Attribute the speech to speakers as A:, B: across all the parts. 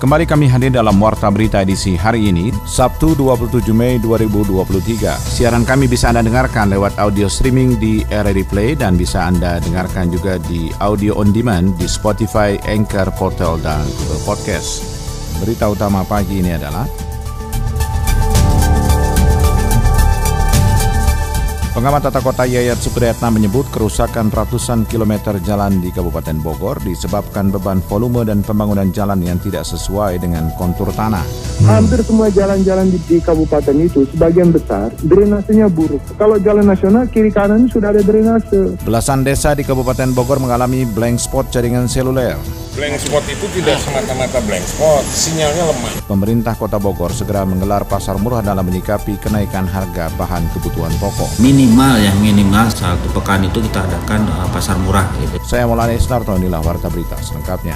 A: Kembali kami hadir dalam Warta Berita edisi hari ini, Sabtu 27 Mei 2023. Siaran kami bisa Anda dengarkan lewat audio streaming di RRD Play dan bisa Anda dengarkan juga di audio on demand di Spotify, Anchor, Portal, dan Google Podcast. Berita utama pagi ini adalah Pengamat tata kota Yayat Supriyatna menyebut kerusakan ratusan kilometer jalan di Kabupaten Bogor disebabkan beban volume dan pembangunan jalan yang tidak sesuai dengan kontur tanah.
B: Hmm. Hampir semua jalan-jalan di, di kabupaten itu sebagian besar drainasenya buruk. Kalau jalan nasional kiri kanan sudah ada drainase.
A: Belasan desa di Kabupaten Bogor mengalami blank spot jaringan seluler.
C: Blank spot itu tidak semata-mata blank spot, sinyalnya lemah.
A: Pemerintah Kota Bogor segera menggelar pasar murah dalam menyikapi kenaikan harga bahan kebutuhan pokok.
D: Minimal ya minimal satu pekan itu kita adakan uh, pasar murah. Gitu.
A: Saya Maulana Isnarto, inilah Warta Berita selengkapnya.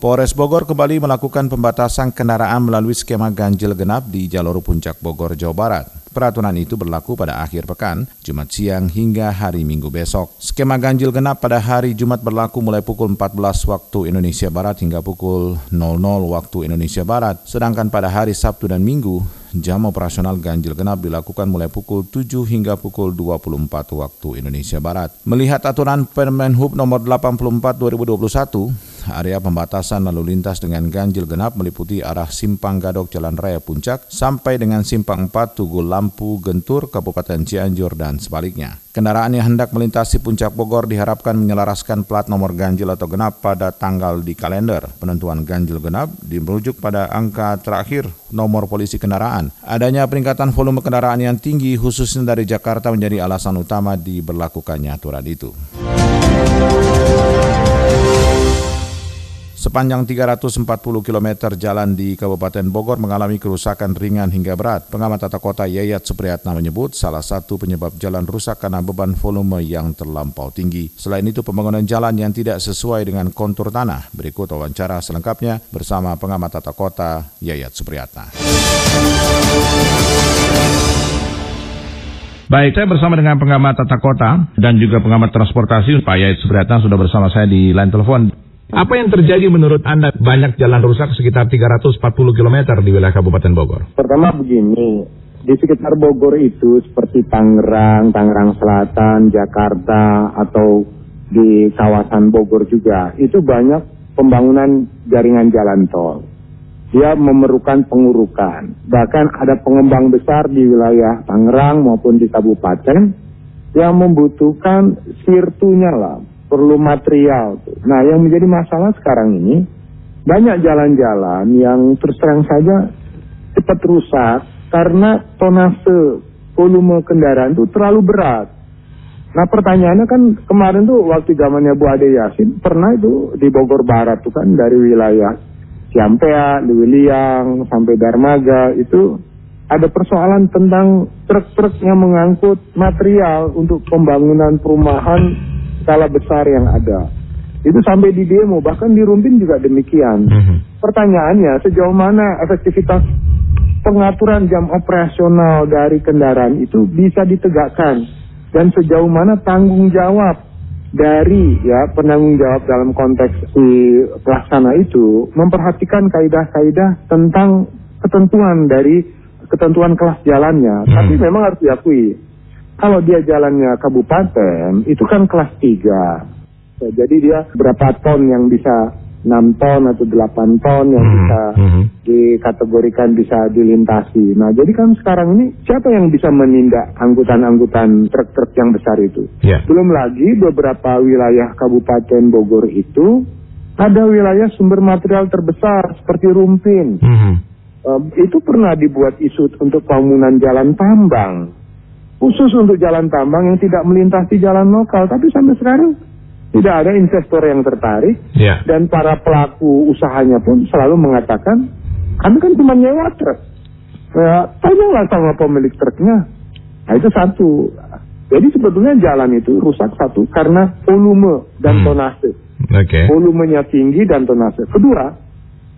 A: Polres Bogor kembali melakukan pembatasan kendaraan melalui skema ganjil genap di jalur puncak Bogor, Jawa Barat. Peraturan itu berlaku pada akhir pekan, Jumat siang hingga hari Minggu besok. Skema ganjil genap pada hari Jumat berlaku mulai pukul 14 waktu Indonesia Barat hingga pukul 00 waktu Indonesia Barat. Sedangkan pada hari Sabtu dan Minggu, jam operasional ganjil genap dilakukan mulai pukul 7 hingga pukul 24 waktu Indonesia Barat. Melihat aturan Permen Hub nomor 84 2021, area pembatasan lalu lintas dengan ganjil genap meliputi arah Simpang Gadok Jalan Raya Puncak sampai dengan Simpang 4 Tugu Lampu Gentur Kabupaten Cianjur dan sebaliknya. Kendaraan yang hendak melintasi puncak Bogor diharapkan menyelaraskan plat nomor ganjil atau genap pada tanggal di kalender. Penentuan ganjil genap dimerujuk pada angka terakhir nomor polisi kendaraan. Adanya peningkatan volume kendaraan yang tinggi khususnya dari Jakarta menjadi alasan utama diberlakukannya aturan itu. Sepanjang 340 km jalan di Kabupaten Bogor mengalami kerusakan ringan hingga berat. Pengamat tata kota Yayat Supriyatna menyebut salah satu penyebab jalan rusak karena beban volume yang terlampau tinggi. Selain itu pembangunan jalan yang tidak sesuai dengan kontur tanah. Berikut wawancara selengkapnya bersama pengamat tata kota Yayat Supriyatna. Baik, saya bersama dengan pengamat tata kota dan juga pengamat transportasi Pak Yayat Supriyatna sudah bersama saya di line telepon. Apa yang terjadi menurut Anda banyak jalan rusak sekitar 340 km di wilayah Kabupaten Bogor?
B: Pertama begini, di sekitar Bogor itu seperti Tangerang, Tangerang Selatan, Jakarta, atau di kawasan Bogor juga, itu banyak pembangunan jaringan jalan tol. Dia memerlukan pengurukan. Bahkan ada pengembang besar di wilayah Tangerang maupun di kabupaten yang membutuhkan sirtunya lah, perlu material. Nah, yang menjadi masalah sekarang ini banyak jalan-jalan yang terus terang saja cepat rusak karena tonase volume kendaraan itu terlalu berat. Nah pertanyaannya kan kemarin tuh waktu zamannya Bu Ade Yasin pernah itu di Bogor Barat tuh kan dari wilayah Ciampea, Lewiliang sampai Darmaga itu ada persoalan tentang truk-truk yang mengangkut material untuk pembangunan perumahan skala besar yang ada. Itu sampai di demo, bahkan di Rumpin juga demikian. Mm-hmm. Pertanyaannya, sejauh mana efektivitas pengaturan jam operasional dari kendaraan itu bisa ditegakkan? Dan sejauh mana tanggung jawab dari ya penanggung jawab dalam konteks si pelaksana itu memperhatikan kaidah-kaidah tentang ketentuan dari ketentuan kelas jalannya. Hmm. Tapi memang harus diakui kalau dia jalannya kabupaten, itu kan kelas 3. Ya, jadi dia berapa ton yang bisa 6 ton atau 8 ton yang hmm. bisa hmm. dikategorikan bisa dilintasi. Nah, jadi kan sekarang ini siapa yang bisa menindak angkutan-angkutan truk-truk yang besar itu? Yeah. Belum lagi beberapa wilayah Kabupaten Bogor itu ada wilayah sumber material terbesar seperti Rumpin. Hmm. Uh, itu pernah dibuat isu untuk bangunan jalan tambang khusus untuk jalan tambang yang tidak melintasi jalan lokal. Tapi sampai sekarang tidak ada investor yang tertarik yeah. dan para pelaku usahanya pun selalu mengatakan kami kan cuma nyewa truk. Ya, tanyalah sama pemilik truknya. Nah itu satu. Jadi sebetulnya jalan itu rusak satu karena volume dan
E: Hmm.
B: tonase.
E: Oke.
B: Volumenya tinggi dan tonase. Kedua,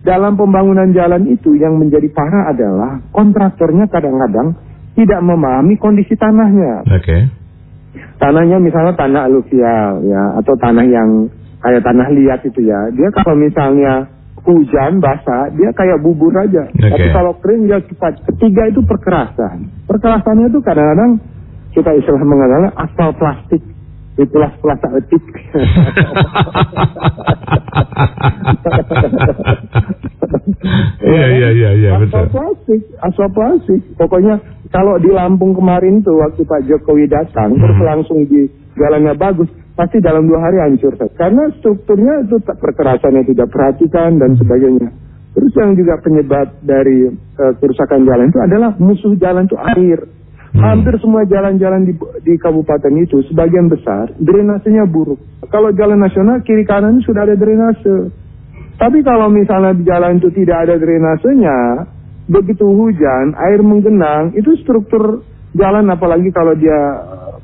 B: dalam pembangunan jalan itu yang menjadi parah adalah kontraktornya kadang-kadang tidak memahami kondisi tanahnya.
E: Oke.
B: Tanahnya misalnya tanah aluvial ya atau tanah yang kayak tanah liat itu ya. Dia kalau misalnya hujan basah dia kayak bubur aja.
E: Oke.
B: Tapi kalau kering dia cepat. Ketiga itu perkerasan. Perkerasannya itu kadang-kadang kita istilah mengenalnya aspal plastik. Itulah plastik etik.
E: Iya iya iya iya
B: Asal
E: betul.
B: plastik, asal plastik. Pokoknya kalau di Lampung kemarin tuh waktu Pak Jokowi datang terus
E: Hmm.
B: langsung di jalannya bagus, pasti dalam dua hari hancur. Karena strukturnya itu tak perkerasannya tidak perhatikan dan sebagainya. Terus yang juga penyebab dari eh, kerusakan jalan itu adalah musuh jalan itu air.
E: Hmm.
B: Hampir semua jalan-jalan di, di kabupaten itu sebagian besar drainasenya buruk. Kalau jalan nasional kiri kanan sudah ada drainase. Tapi kalau misalnya di jalan itu tidak ada drainasenya, begitu hujan, air menggenang, itu struktur jalan apalagi kalau dia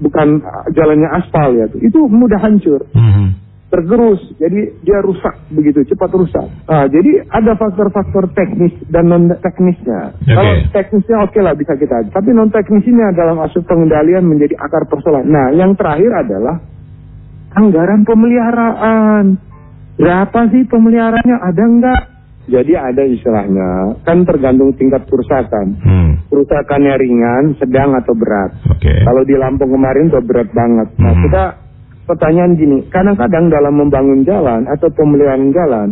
B: bukan jalannya aspal ya, itu mudah hancur,
E: Mhm.
B: tergerus, jadi dia rusak begitu, cepat rusak. Ah, jadi ada faktor-faktor teknis dan non teknisnya.
E: Oke.
B: Kalau teknisnya oke lah bisa kita, tapi non teknisnya dalam aspek pengendalian menjadi akar persoalan. Nah, yang terakhir adalah anggaran pemeliharaan. Berapa sih pemeliharaannya? Ada enggak? Jadi ada istilahnya, kan tergantung tingkat kerusakan.
E: Hmm.
B: Kerusakannya ringan, sedang atau berat.
E: Oke.
B: Kalau di Lampung kemarin tuh berat banget. Nah,
E: Hmm.
B: kita pertanyaan gini, kadang-kadang dalam membangun jalan atau pemeliharaan jalan,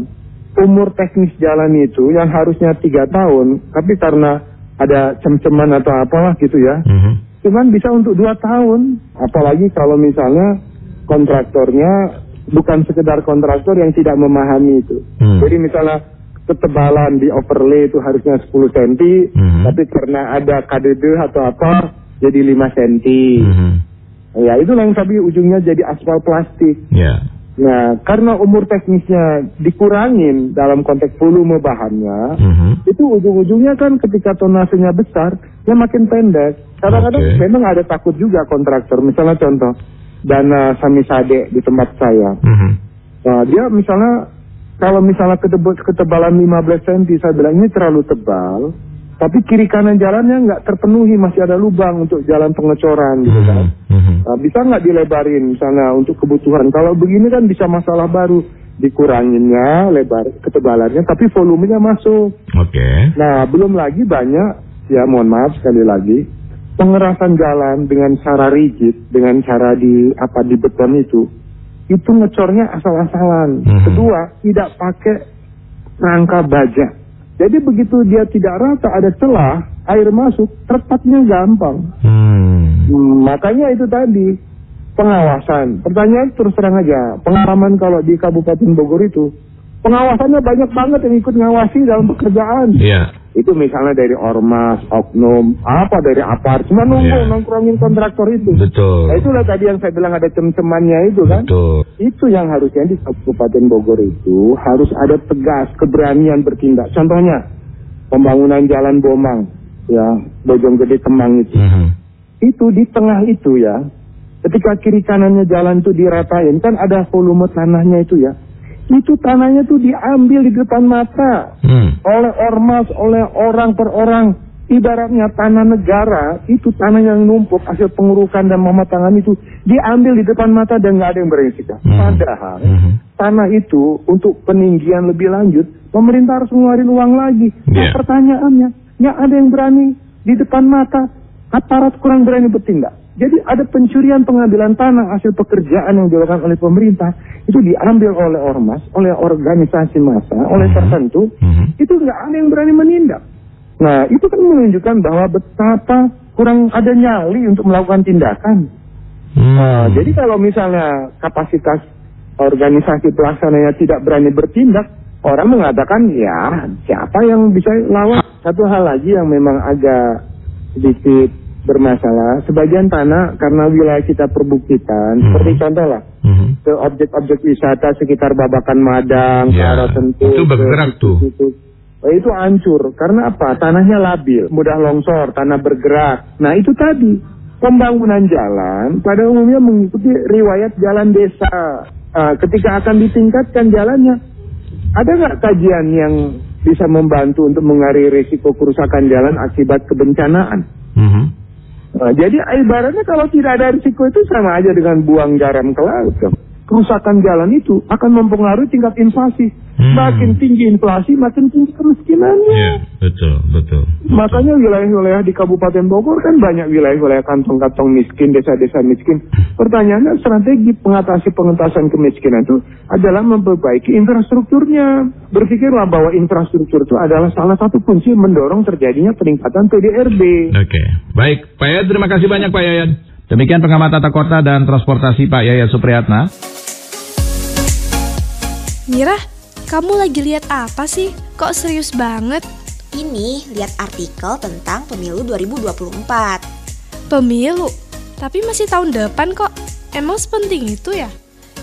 B: umur teknis jalan itu yang harusnya tiga tahun, tapi karena ada cem-ceman atau apalah gitu ya,
E: Mhm.
B: cuman bisa untuk dua tahun. Apalagi kalau misalnya kontraktornya bukan sekedar kontraktor yang tidak memahami itu.
E: Hmm.
B: Jadi misalnya ketebalan di overlay itu harusnya 10 cm,
E: Hmm.
B: tapi karena ada KDD atau apa jadi 5 cm.
E: Mhm.
B: Ya itulah yang tadi ujungnya jadi aspal plastik.
E: Ya.
B: Nah, karena umur teknisnya dikurangin dalam konteks volume bahannya,
E: Mhm.
B: itu ujung-ujungnya kan ketika tonasenya besar, dia makin pendek. Kadang-kadang
E: Oke.
B: memang ada takut juga kontraktor. Misalnya contoh, dana Samisade di tempat saya.
E: Mhm.
B: Nah, dia misalnya, kalau misalnya ketebalan 15 cm, saya bilang ini terlalu tebal. Tapi kiri kanan jalannya nggak terpenuhi, masih ada lubang untuk jalan pengecoran gitu kan.
E: Mhm.
B: Nah, bisa nggak dilebarin misalnya untuk kebutuhan? Kalau begini kan bisa masalah baru. Dikuranginnya lebar ketebalannya, tapi volumenya masuk.
E: Oke.
B: Nah, belum lagi banyak, ya mohon maaf sekali lagi, pengerasan jalan dengan cara rigid, dengan cara di apa di beton itu, itu ngecornya asal-asalan.
E: Mhm.
B: Kedua, tidak pakai rangka baja. Jadi begitu dia tidak rata ada celah, air masuk, terpatnya gampang.
E: Hmm.
B: Hmm, makanya itu tadi pengawasan. Pertanyaan terus terang aja, pengalaman kalau di Kabupaten Bogor itu pengawasannya banyak banget yang ikut ngawasi dalam pekerjaan.
E: Iya.
B: Itu misalnya dari ormas, oknum, apa dari apart, cuma nunggu
E: Iya.
B: nongkrongin kontraktor itu.
E: Betul.
B: Nah, itulah tadi yang saya bilang ada cem-cemannya itu kan.
E: Betul.
B: Itu yang harusnya di Kabupaten Bogor itu harus ada tegas keberanian bertindak. Contohnya pembangunan jalan Bomang, ya Bojonggede Kemang itu
E: Mhm.
B: itu di tengah itu ya, ketika kiri kanannya jalan itu diratain, kan ada volume tanahnya itu ya. Itu tanahnya tuh diambil di depan mata
E: Hmm.
B: oleh ormas, oleh orang per orang. Ibaratnya tanah negara, itu tanah yang numpuk hasil pengurukan dan pematangan itu diambil di depan mata dan nggak ada yang berani sikap.
E: Hmm.
B: Padahal
E: Mhm.
B: tanah itu untuk peninggian lebih lanjut, pemerintah harus ngeluarin uang lagi. Nah,
E: Iya.
B: pertanyaannya, nggak ada yang berani di depan mata, aparat kurang berani bertindak. Jadi ada pencurian pengambilan tanah hasil pekerjaan yang dilakukan oleh pemerintah itu diambil oleh ormas, oleh organisasi massa, oleh
E: Mhm.
B: tertentu,
E: Mhm.
B: itu nggak ada yang berani menindak. Nah itu kan menunjukkan bahwa betapa kurang ada nyali untuk melakukan tindakan.
E: Hmm.
B: Nah, jadi kalau misalnya kapasitas organisasi pelaksananya tidak berani bertindak, orang mengatakan ya siapa yang bisa lawan. Satu hal lagi yang memang agak sedikit bermasalah, sebagian tanah karena wilayah kita perbukitan,
E: Hmm.
B: seperti contoh lah
E: Mhm.
B: ke objek-objek wisata sekitar Babakan Madang, ke
E: Ya,
B: arah Sentul,
E: itu
B: ke
E: bergerak tuh.
B: situ-situ. Oh, itu hancur karena apa? Tanahnya labil, mudah longsor, tanah bergerak. Nah itu tadi pembangunan jalan pada umumnya mengikuti riwayat jalan desa. Ah, ketika akan ditingkatkan jalannya, ada nggak kajian yang bisa membantu untuk mengakhiri risiko kerusakan jalan akibat kebencanaan?
E: Mhm.
B: Nah, jadi ibaratnya kalau tidak ada risiko itu sama aja dengan buang garam ke laut. Kerusakan jalan itu akan mempengaruhi tingkat inflasi.
E: Hmm.
B: Makin tinggi inflasi, makin tinggi kemiskinannya.
E: Iya, betul, betul.
B: Makanya wilayah-wilayah di Kabupaten Bogor kan banyak wilayah-wilayah kantong-kantong miskin, desa-desa miskin. Pertanyaannya strategi pengatasi pengentasan kemiskinan itu adalah memperbaiki infrastrukturnya. Berpikirlah bahwa infrastruktur itu adalah salah satu kunci mendorong terjadinya peningkatan PDRB.
E: Oke, baik. Pak Yayat, terima kasih banyak Pak Yayat. Demikian pengamat tata kota dan transportasi Pak Yayat Supriyatna.
F: Mira, kamu lagi lihat apa sih? Kok serius banget?
G: Ini lihat artikel tentang pemilu 2024.
F: Pemilu? Tapi masih tahun depan kok. Emang sepenting itu ya?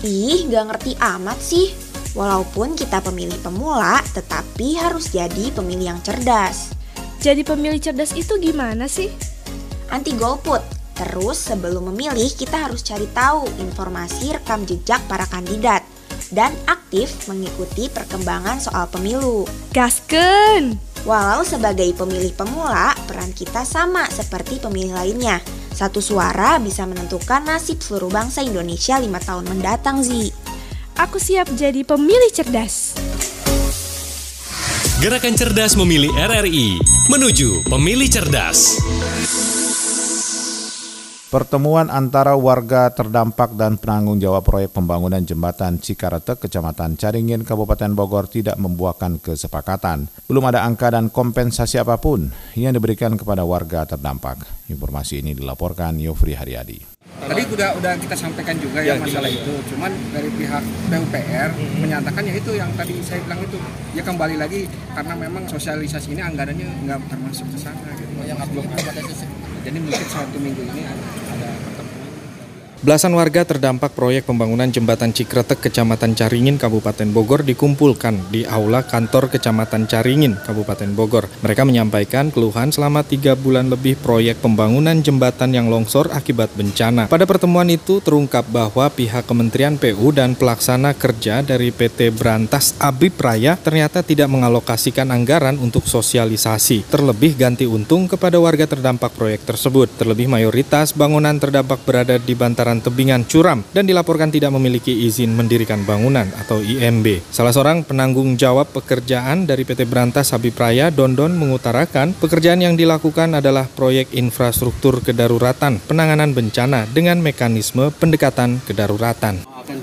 G: Ih, gak ngerti amat sih. Walaupun kita pemilih pemula, tetapi harus jadi pemilih yang cerdas.
F: Jadi pemilih cerdas itu gimana sih?
G: Anti golput. Terus sebelum memilih, kita harus cari tahu informasi rekam jejak para kandidat dan aktif mengikuti perkembangan soal pemilu.
F: Gasken!
G: Walau sebagai pemilih pemula, peran kita sama seperti pemilih lainnya. Satu suara bisa menentukan nasib seluruh bangsa Indonesia lima tahun mendatang, Zi.
F: Aku siap jadi pemilih cerdas.
H: Gerakan Cerdas Memilih RRI menuju Pemilih Cerdas.
A: Pertemuan antara warga terdampak dan penanggung jawab proyek pembangunan jembatan Cikaretek, Kecamatan Caringin, Kabupaten Bogor tidak membuahkan kesepakatan. Belum ada angka dan kompensasi apa pun yang diberikan kepada warga terdampak. Informasi ini dilaporkan Yofri Haryadi.
I: Tadi udah udah kita sampaikan juga ya, masalah itu. Cuman dari pihak PUPR menyatakan ya itu yang tadi saya bilang itu ya kembali lagi karena memang sosialisasi ini anggarannya nggak termasuk ke sana gitu. Yang belum ada Jadi mungkin satu minggu ini ada pertemuan.
J: Belasan warga terdampak proyek pembangunan jembatan Cikretek Kecamatan Caringin Kabupaten Bogor dikumpulkan di aula kantor Kecamatan Caringin Kabupaten Bogor. Mereka menyampaikan keluhan selama tiga bulan lebih proyek pembangunan jembatan yang longsor akibat bencana. Pada pertemuan itu terungkap bahwa pihak Kementerian PU dan pelaksana kerja dari PT Berantas Abib Raya ternyata tidak mengalokasikan anggaran untuk sosialisasi. Terlebih ganti untung kepada warga terdampak proyek tersebut. Terlebih mayoritas bangunan terdampak berada di bantaran tebingan curam dan dilaporkan tidak memiliki izin mendirikan bangunan atau IMB. Salah seorang penanggung jawab pekerjaan dari PT Berantas Habib Raya, Dondon, mengutarakan pekerjaan yang dilakukan adalah proyek infrastruktur kedaruratan penanganan bencana dengan mekanisme pendekatan kedaruratan.
K: akan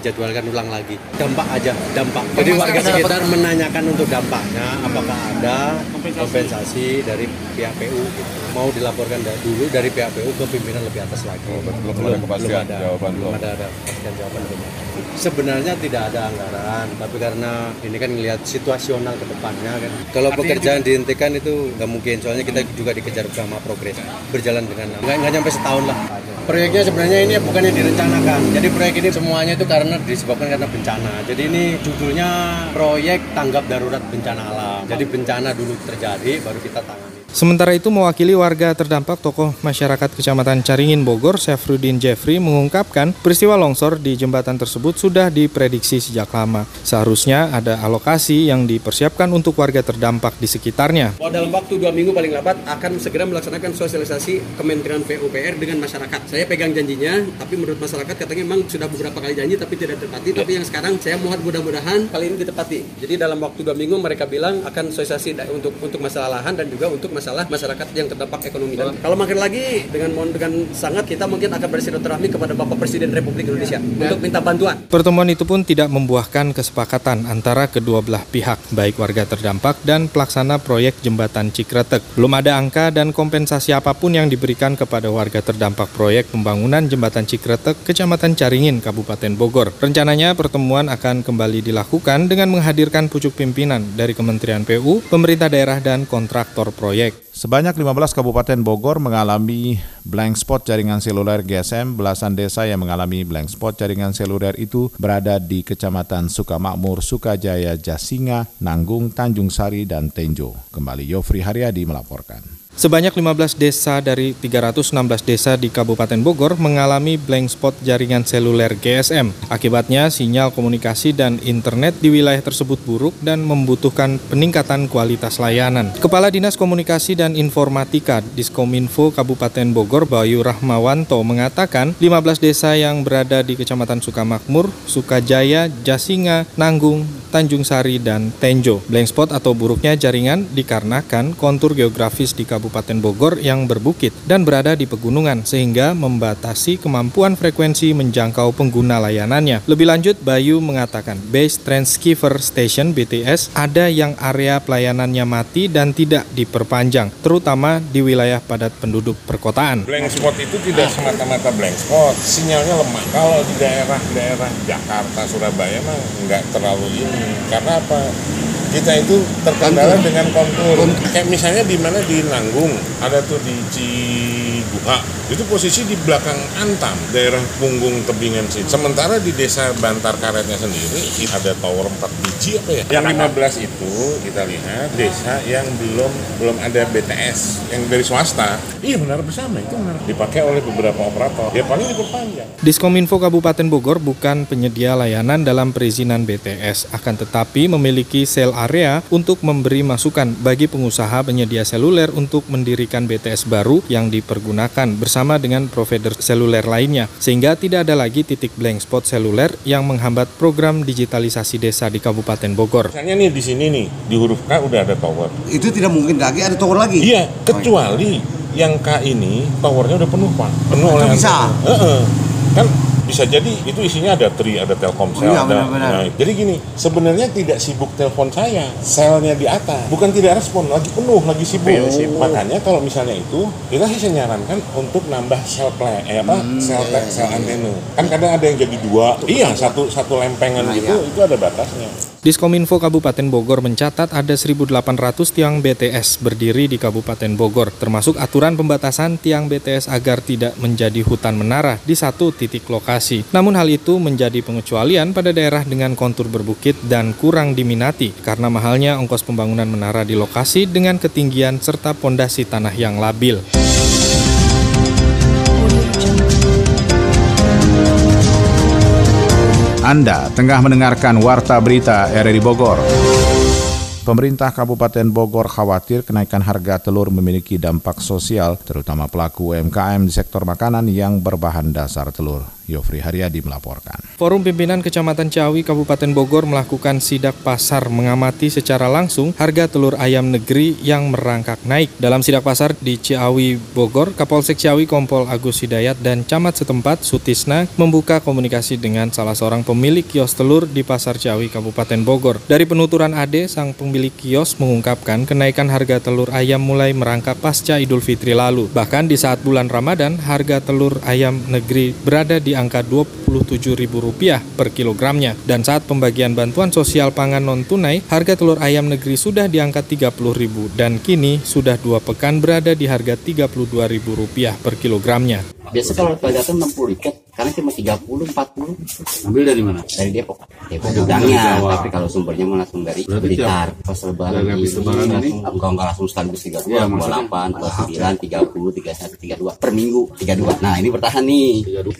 K: dijadwalkan ulang lagi. Dampak aja dampak. Jadi warga sekitar menanyakan untuk dampaknya apakah ada kompensasi. dari pihak PU gitu. mau dilaporkan da- dulu dari pihak PU ke pimpinan lebih atas lagi.
C: Belum ada kepastian.
K: ada
C: jawaban,
K: belum.
C: Belum.
K: ada, ada kepastian jawaban belum. Ada. sebenarnya tidak ada anggaran tapi karena ini kan melihat situasional ke depannya kan. Kalau pekerjaan dihentikan itu nggak mungkin. Soalnya kita juga dikejar sama progres. Berjalan dengan nggak nggak nyampe setahun lah proyeknya sebenarnya ini bukan yang direncanakan. Jadi proyek ini semuanya itu karena disebabkan karena bencana. Jadi ini judulnya proyek tanggap darurat bencana alam. Jadi bencana dulu terjadi baru kita tangani
J: Sementara itu mewakili warga terdampak tokoh masyarakat Kecamatan Caringin Bogor, Syafruddin Jeffrey mengungkapkan peristiwa longsor di jembatan tersebut sudah diprediksi sejak lama. Seharusnya ada alokasi yang dipersiapkan untuk warga terdampak di sekitarnya.
L: Dalam waktu dua minggu paling lambat akan segera melaksanakan sosialisasi Kementerian PUPR dengan masyarakat. Saya pegang janjinya, tapi menurut masyarakat katanya memang sudah beberapa kali janji tapi tidak ditepati. Tapi yang sekarang saya mohon mudah-mudahan kali ini ditepati. Jadi dalam waktu dua minggu mereka bilang akan sosialisasi untuk untuk masalah lahan dan juga untuk masyarakat yang terdampak ekonomi. Dan kalau makin lagi dengan mohon dengan sangat kita mungkin akan bersilaturahmi kepada Bapak Presiden Republik Indonesia untuk minta bantuan.
J: Pertemuan itu pun tidak membuahkan kesepakatan antara kedua belah pihak, baik warga terdampak dan pelaksana proyek jembatan Cikretek. Belum ada angka dan kompensasi apa pun yang diberikan kepada warga terdampak proyek pembangunan jembatan Cikretek, Kecamatan Caringin, Kabupaten Bogor. Rencananya pertemuan akan kembali dilakukan dengan menghadirkan pucuk pimpinan dari Kementerian PU, pemerintah daerah dan kontraktor proyek.
A: Sebanyak 15 kabupaten Bogor mengalami blank spot jaringan seluler GSM. Belasan desa yang mengalami blank spot jaringan seluler itu berada di Kecamatan Sukamakmur, Sukajaya, Jasinga, Nanggung, Tanjung Sari, dan Tenjo. Kembali Yofri Haryadi melaporkan.
J: Sebanyak 15 desa dari 316 desa di Kabupaten Bogor mengalami blank spot jaringan seluler GSM. Akibatnya, sinyal komunikasi dan internet di wilayah tersebut buruk dan membutuhkan peningkatan kualitas layanan. Kepala Dinas Komunikasi dan Informatika Diskominfo Kabupaten Bogor Bayu Rahmawanto mengatakan 15 desa yang berada di Kecamatan Sukamakmur, Sukajaya, Jasinga, Nanggung, Tanjung Sari, dan Tenjo. Blank spot atau buruknya jaringan dikarenakan kontur geografis di Kabupaten Bogor yang berbukit dan berada di pegunungan sehingga membatasi kemampuan frekuensi menjangkau pengguna layanannya. Lebih lanjut, Bayu mengatakan base transceiver station BTS ada yang area pelayanannya mati dan tidak diperpanjang, terutama di wilayah padat penduduk perkotaan.
C: Blank spot itu tidak semata-mata blank spot, sinyalnya lemah. Kalau di daerah-daerah Jakarta, Surabaya mah nggak terlalu ini karena apa kita itu terkendala dengan kontur kayak misalnya di mana di Nanggung ada tuh di Ciguha. Itu posisi di belakang Antam daerah punggung tebingan sih sementara di desa Bantar Karetnya sendiri ada tower 4 biji apa ya? Yang 15 itu kita lihat desa yang belum belum ada BTS yang dari swasta. Iya benar bersama itu benar dipakai oleh beberapa operator. Ya paling diperpanjang
J: Diskominfo Kabupaten Bogor bukan penyedia layanan dalam perizinan BTS akan tetapi memiliki sel area untuk memberi masukan bagi pengusaha penyedia seluler untuk mendirikan BTS baru yang dipergunakan bersama dengan provider seluler lainnya, sehingga tidak ada lagi titik blank spot seluler yang menghambat program digitalisasi desa di Kabupaten Bogor.
C: Misalnya nih di sini nih di huruf K udah ada tower.
M: Itu tidak mungkin lagi ada tower lagi.
C: Iya, kecuali yang K ini towernya udah penuh pak, penuh
M: Itu
C: oleh
M: bisa.
C: Heeh. Kan bisa jadi itu isinya ada Tri, ada Telkomsel,
M: Iya,
C: ada.
M: benar-benar.
C: Nah, jadi gini, sebenarnya tidak sibuk telepon saya, selnya di atas, bukan tidak respon, lagi penuh, lagi sibuk. Makanya kalau misalnya itu, kita sih saya nyarankan untuk nambah sel play, eh apa,
M: Hmm,
C: sel
M: iya,
C: sel antena. Kan kadang ada yang jadi dua, iya satu satu lempengan
M: Nah,
C: gitu,
M: iya.
C: itu ada batasnya.
J: Diskominfo Kabupaten Bogor mencatat ada 1.800 tiang BTS berdiri di Kabupaten Bogor, termasuk aturan pembatasan tiang BTS agar tidak menjadi hutan menara di satu titik lokasi. Namun hal itu menjadi pengecualian pada daerah dengan kontur berbukit dan kurang diminati karena mahalnya ongkos pembangunan menara di lokasi dengan ketinggian serta pondasi tanah yang labil.
A: Anda tengah mendengarkan Warta Berita RRI Bogor. Pemerintah Kabupaten Bogor khawatir kenaikan harga telur memiliki dampak sosial, terutama pelaku UMKM di sektor makanan yang berbahan dasar telur. Yofri Haryadi melaporkan.
J: Forum Pimpinan Kecamatan Ciawi Kabupaten Bogor melakukan sidak pasar mengamati secara langsung harga telur ayam negeri yang merangkak naik. Dalam sidak pasar di Ciawi Bogor, Kapolsek Ciawi Kompol Agus Hidayat dan camat setempat Sutisna membuka komunikasi dengan salah seorang pemilik kios telur di Pasar Ciawi Kabupaten Bogor. Dari penuturan Ade, sang pemilik kios mengungkapkan kenaikan harga telur ayam mulai merangkak pasca Idul Fitri lalu. Bahkan di saat bulan Ramadan, harga telur ayam negeri berada di angka Rp27.000 per kilogramnya. Dan saat pembagian bantuan sosial pangan non-tunai, harga telur ayam negeri sudah di angka Rp30.000 dan kini sudah dua pekan berada di harga Rp32.000 per kilogramnya.
N: Biasa kalau pedagang 60 ikat, karena cuma 30, 40. Ambil dari mana? Dari Depok. Depok gudangnya, tapi kalau sumbernya mau langsung dari
O: Berarti
N: Blitar. Pas lebaran ini,
O: lebaran ini?
N: langsung, kalau nggak langsung sekaligus 32,
O: Iya,
N: 28,
O: maksudnya.
N: 29, 30, 31, 32. Per minggu, 32. Nah ini bertahan nih.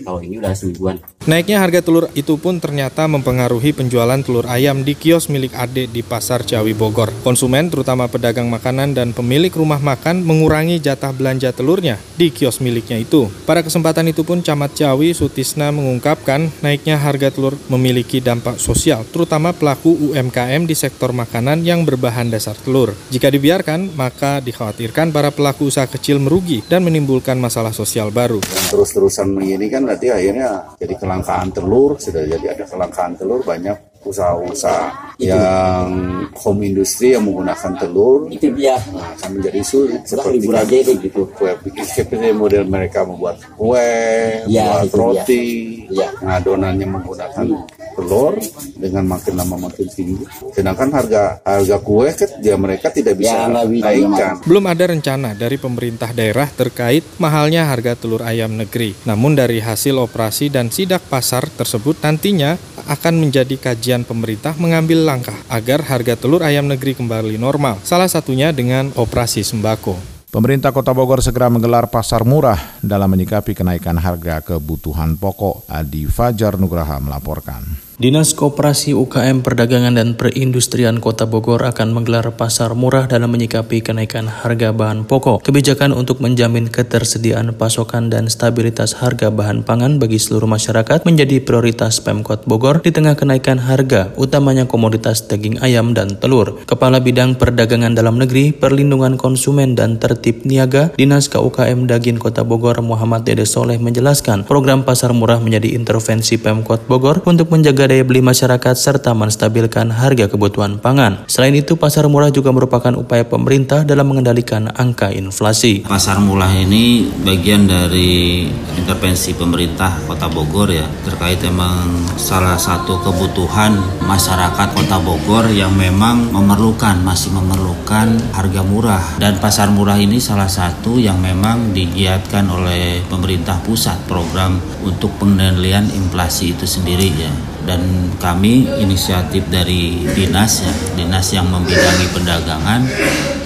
N: Kalau ini udah semingguan.
J: Naiknya harga telur itu pun ternyata mempengaruhi penjualan telur ayam di kios milik Ade di Pasar Ciawi Bogor. Konsumen, terutama pedagang makanan dan pemilik rumah makan, mengurangi jatah belanja telurnya di kios miliknya itu. Pada kesempatan itu pun Camat Ciawi Sutisna mengungkapkan naiknya harga telur memiliki dampak sosial, terutama pelaku UMKM di sektor makanan yang berbahan dasar telur. Jika dibiarkan, maka dikhawatirkan para pelaku usaha kecil merugi dan menimbulkan masalah sosial baru.
O: terus-terusan begini kan nanti akhirnya jadi kelangkaan telur sudah jadi ada kelangkaan telur banyak usaha-usaha. Yang home industry yang menggunakan telur.
N: Itu dia.
O: Nah, akan menjadi sulit
N: Setelah libur aja deh gitu
O: kue seperti model mereka membuat kue
N: Ya,
O: membuat
N: itu
O: roti?
N: Ya.
O: nah, adonannya menggunakan telur dengan makin lama makin tinggi. Sedangkan harga harga kue kan dia mereka tidak bisa
N: Ya,
O: naikkan.
J: Belum ada rencana dari pemerintah daerah terkait mahalnya harga telur ayam negeri. Namun dari hasil operasi dan sidak pasar tersebut nantinya akan menjadi kajian pemerintah mengambil langkah agar harga telur ayam negeri kembali normal. Salah satunya dengan operasi sembako.
A: Pemerintah Kota Bogor segera menggelar pasar murah dalam menyikapi kenaikan harga kebutuhan pokok. Adi Fajar Nugraha melaporkan.
P: Dinas Koperasi UKM Perdagangan dan Perindustrian Kota Bogor akan menggelar pasar murah dalam menyikapi kenaikan harga bahan pokok. Kebijakan untuk menjamin ketersediaan pasokan dan stabilitas harga bahan pangan bagi seluruh masyarakat menjadi prioritas Pemkot Bogor di tengah kenaikan harga, utamanya komoditas daging ayam dan telur. Kepala Bidang Perdagangan Dalam Negeri, Perlindungan Konsumen dan Tertib Niaga, Dinas KUKM Daging Kota Bogor Muhammad Dede Soleh menjelaskan, program pasar murah menjadi intervensi Pemkot Bogor untuk menjaga daya beli masyarakat serta menstabilkan harga kebutuhan pangan. Selain itu, pasar murah juga merupakan upaya pemerintah dalam mengendalikan angka inflasi.
D: Pasar murah ini bagian dari intervensi pemerintah Kota Bogor ya terkait emang salah satu kebutuhan masyarakat Kota Bogor yang memang memerlukan masih memerlukan harga murah dan pasar murah ini salah satu yang memang digiatkan oleh pemerintah pusat program untuk pengendalian inflasi itu sendiri ya dan kami inisiatif dari dinas ya dinas yang membidangi perdagangan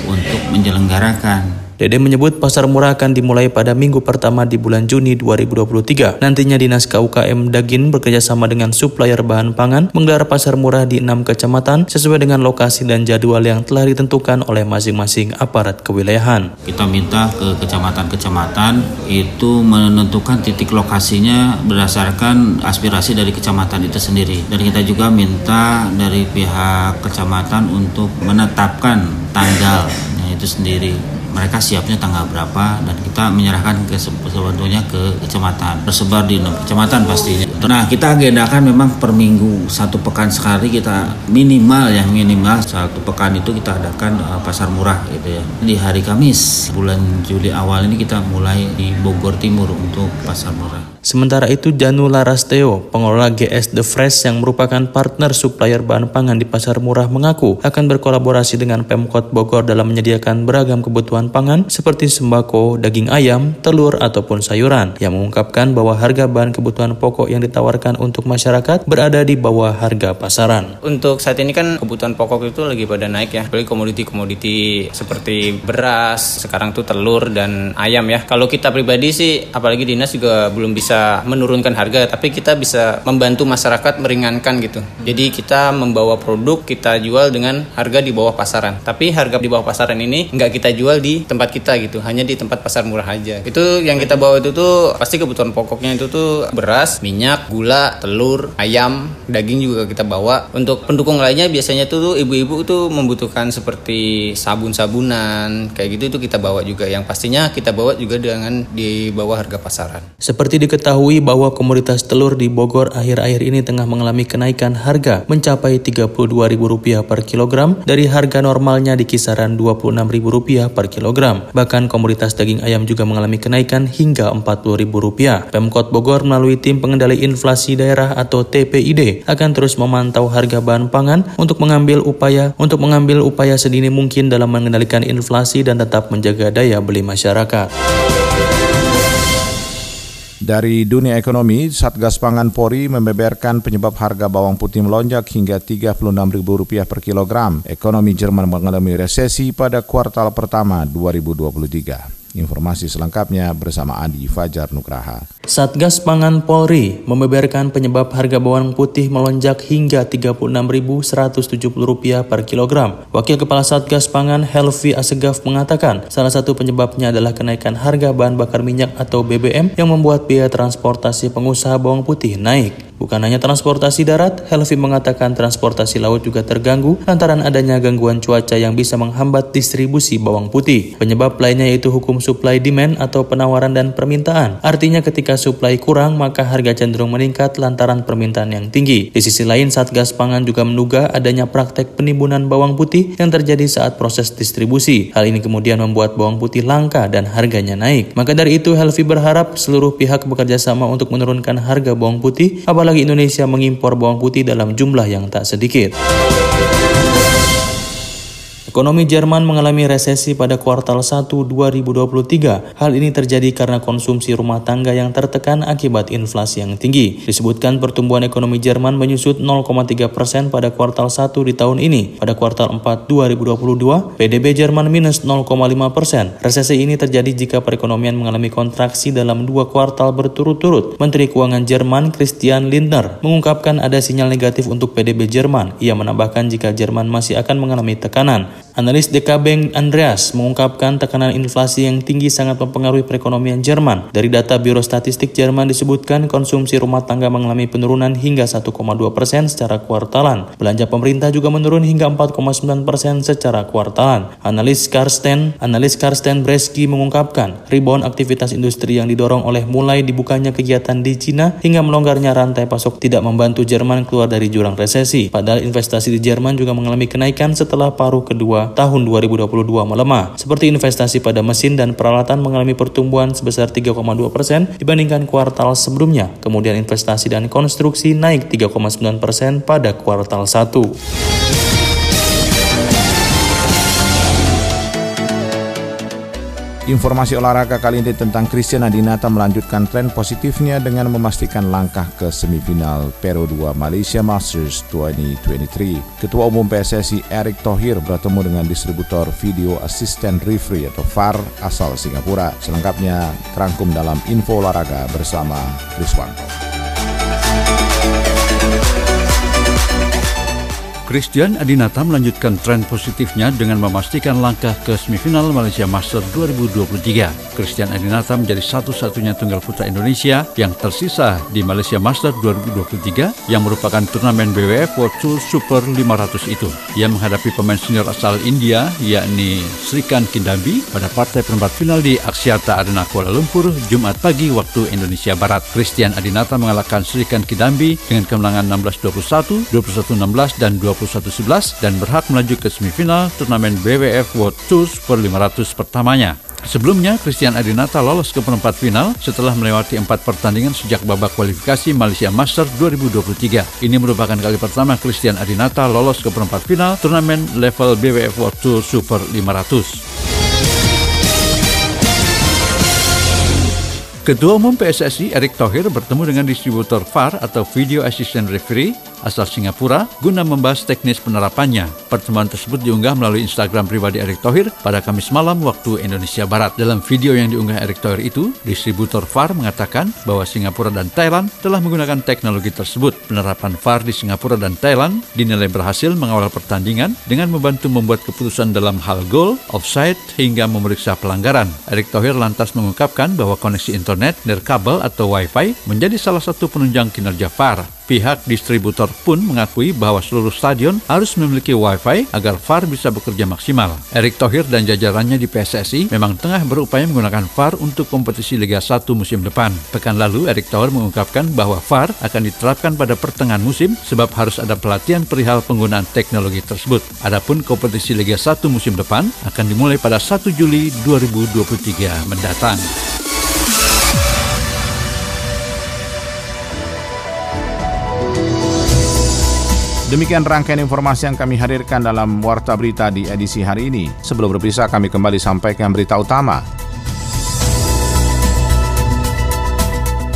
D: untuk menyelenggarakan
P: Dede menyebut pasar murah akan dimulai pada minggu pertama di bulan Juni 2023. Nantinya Dinas KUKM Dagin bekerjasama dengan supplier bahan pangan menggelar pasar murah di enam kecamatan sesuai dengan lokasi dan jadwal yang telah ditentukan oleh masing-masing aparat kewilayahan.
D: Kita minta ke kecamatan-kecamatan itu menentukan titik lokasinya berdasarkan aspirasi dari kecamatan itu sendiri. Dan kita juga minta dari pihak kecamatan untuk menetapkan tanggalnya itu sendiri mereka siapnya tanggal berapa dan kita menyerahkan ke sebetulnya ke kecamatan tersebar di enam kecamatan pastinya. Nah kita agendakan memang per minggu satu pekan sekali kita minimal ya minimal satu pekan itu kita adakan uh, pasar murah gitu ya di hari Kamis bulan Juli awal ini kita mulai di Bogor Timur untuk pasar murah.
P: Sementara itu Janu Larasteo, pengelola GS The Fresh yang merupakan partner supplier bahan pangan di pasar murah mengaku akan berkolaborasi dengan Pemkot Bogor dalam menyediakan beragam kebutuhan pangan seperti sembako, daging ayam, telur ataupun sayuran. Yang mengungkapkan bahwa harga bahan kebutuhan pokok yang ditawarkan untuk masyarakat berada di bawah harga pasaran.
Q: Untuk saat ini kan kebutuhan pokok itu lagi pada naik ya, apalagi komoditi-komoditi seperti beras, sekarang tuh telur dan ayam ya. Kalau kita pribadi sih, apalagi dinas juga belum bisa bisa menurunkan harga, tapi kita bisa membantu masyarakat meringankan gitu. Jadi kita membawa produk kita jual dengan harga di bawah pasaran. Tapi harga di bawah pasaran ini nggak kita jual di tempat kita gitu, hanya di tempat pasar murah aja. Itu yang kita bawa itu tuh pasti kebutuhan pokoknya itu tuh beras, minyak, gula, telur, ayam, daging juga kita bawa. Untuk pendukung lainnya biasanya tuh ibu-ibu tuh membutuhkan seperti sabun-sabunan kayak gitu itu kita bawa juga. Yang pastinya kita bawa juga dengan di bawah harga pasaran.
P: Seperti diketahui diketahui bahwa komoditas telur di Bogor akhir-akhir ini tengah mengalami kenaikan harga mencapai Rp32.000 per kilogram dari harga normalnya di kisaran Rp26.000 per kilogram. Bahkan komoditas daging ayam juga mengalami kenaikan hingga Rp40.000. Pemkot Bogor melalui Tim Pengendali Inflasi Daerah atau TPID akan terus memantau harga bahan pangan untuk mengambil upaya untuk mengambil upaya sedini mungkin dalam mengendalikan inflasi dan tetap menjaga daya beli masyarakat.
A: Dari dunia ekonomi, Satgas Pangan Polri membeberkan penyebab harga bawang putih melonjak hingga Rp36.000 per kilogram. Ekonomi Jerman mengalami resesi pada kuartal pertama 2023. Informasi selengkapnya bersama Adi Fajar Nugraha.
P: Satgas Pangan Polri membeberkan penyebab harga bawang putih melonjak hingga Rp36.170 per kilogram. Wakil Kepala Satgas Pangan Helvi Asegaf mengatakan salah satu penyebabnya adalah kenaikan harga bahan bakar minyak atau BBM yang membuat biaya transportasi pengusaha bawang putih naik. Bukan hanya transportasi darat, Helvi mengatakan transportasi laut juga terganggu lantaran adanya gangguan cuaca yang bisa menghambat distribusi bawang putih. Penyebab lainnya yaitu hukum supply demand atau penawaran dan permintaan. Artinya ketika supply kurang maka harga cenderung meningkat lantaran permintaan yang tinggi. Di sisi lain Satgas Pangan juga menduga adanya praktek penimbunan bawang putih yang terjadi saat proses distribusi. Hal ini kemudian membuat bawang putih langka dan harganya naik. Maka dari itu Helvi berharap seluruh pihak bekerja sama untuk menurunkan harga bawang putih apalagi Indonesia mengimpor bawang putih dalam jumlah yang tak sedikit. Ekonomi Jerman mengalami resesi pada kuartal 1 2023. Hal ini terjadi karena konsumsi rumah tangga yang tertekan akibat inflasi yang tinggi. Disebutkan pertumbuhan ekonomi Jerman menyusut 0,3 persen pada kuartal 1 di tahun ini. Pada kuartal 4 2022, PDB Jerman minus 0,5 persen. Resesi ini terjadi jika perekonomian mengalami kontraksi dalam dua kuartal berturut-turut. Menteri Keuangan Jerman Christian Lindner mengungkapkan ada sinyal negatif untuk PDB Jerman. Ia menambahkan jika Jerman masih akan mengalami tekanan. Analis DK Andreas mengungkapkan tekanan inflasi yang tinggi sangat mempengaruhi perekonomian Jerman. Dari data Biro Statistik Jerman disebutkan konsumsi rumah tangga mengalami penurunan hingga 1,2 persen secara kuartalan. Belanja pemerintah juga menurun hingga 4,9 persen secara kuartalan. Analis Karsten, analis Karsten Breski mengungkapkan rebound aktivitas industri yang didorong oleh mulai dibukanya kegiatan di Cina hingga melonggarnya rantai pasok tidak membantu Jerman keluar dari jurang resesi. Padahal investasi di Jerman juga mengalami kenaikan setelah paruh kedua tahun 2022 melemah, seperti investasi pada mesin dan peralatan mengalami pertumbuhan sebesar 3,2 persen dibandingkan kuartal sebelumnya. Kemudian investasi dan konstruksi naik 3,9 persen pada kuartal 1.
A: Informasi olahraga kali ini tentang Christian Adinata melanjutkan tren positifnya dengan memastikan langkah ke semifinal Peru 2 Malaysia Masters 2023. Ketua Umum PSSI Erick Thohir bertemu dengan distributor video assistant referee atau VAR asal Singapura. Selengkapnya terangkum dalam info olahraga bersama Kriswanto.
R: Christian Adinata melanjutkan tren positifnya dengan memastikan langkah ke semifinal Malaysia Master 2023. Christian Adinata menjadi satu-satunya tunggal putra Indonesia yang tersisa di Malaysia Master 2023 yang merupakan turnamen BWF World Tour Super 500 itu. Ia menghadapi pemain senior asal India yakni Srikan Kindambi pada partai perempat final di Aksiata Arena Kuala Lumpur Jumat pagi waktu Indonesia Barat. Christian Adinata mengalahkan Srikan Kindambi dengan kemenangan 16-21, 21-16 dan 20 21-11 dan berhak melaju ke semifinal turnamen BWF World Tour Super 500 pertamanya. Sebelumnya, Christian Adinata lolos ke perempat final setelah melewati empat pertandingan sejak babak kualifikasi Malaysia Master 2023. Ini merupakan kali pertama Christian Adinata lolos ke perempat final turnamen level BWF World Tour Super 500. Ketua Umum PSSI Erick Thohir bertemu dengan distributor VAR atau Video Assistant Referee asal Singapura guna membahas teknis penerapannya. Pertemuan tersebut diunggah melalui Instagram pribadi Erick Thohir pada Kamis malam waktu Indonesia Barat. Dalam video yang diunggah Erick Thohir itu, distributor VAR mengatakan bahwa Singapura dan Thailand telah menggunakan teknologi tersebut. Penerapan VAR di Singapura dan Thailand dinilai berhasil mengawal pertandingan dengan membantu membuat keputusan dalam hal gol, offside, hingga memeriksa pelanggaran. Erick Thohir lantas mengungkapkan bahwa koneksi internet, nirkabel atau Wi-Fi menjadi salah satu penunjang kinerja VAR. Pihak distributor pun mengakui bahwa seluruh stadion harus memiliki Wi-Fi agar VAR bisa bekerja maksimal. Erick Thohir dan jajarannya di PSSI memang tengah berupaya menggunakan VAR untuk kompetisi Liga 1 musim depan. Pekan lalu, Erick Thohir mengungkapkan bahwa VAR akan diterapkan pada pertengahan musim sebab harus ada pelatihan perihal penggunaan teknologi tersebut. Adapun kompetisi Liga 1 musim depan akan dimulai pada 1 Juli 2023 mendatang.
A: Demikian rangkaian informasi yang kami hadirkan dalam Warta Berita di edisi hari ini. Sebelum berpisah, kami kembali sampaikan berita utama.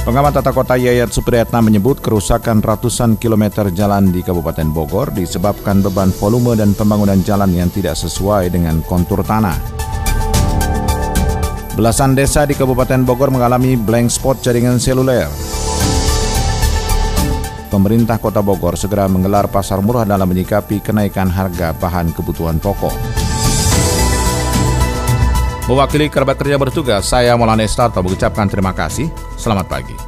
A: Pengamat tata kota Yayat Supriyatna menyebut kerusakan ratusan kilometer jalan di Kabupaten Bogor disebabkan beban volume dan pembangunan jalan yang tidak sesuai dengan kontur tanah. Belasan desa di Kabupaten Bogor mengalami blank spot jaringan seluler pemerintah Kota Bogor segera menggelar pasar murah dalam menyikapi kenaikan harga bahan kebutuhan pokok. Mewakili kerabat kerja bertugas, saya Maulana Estarto mengucapkan terima kasih. Selamat pagi.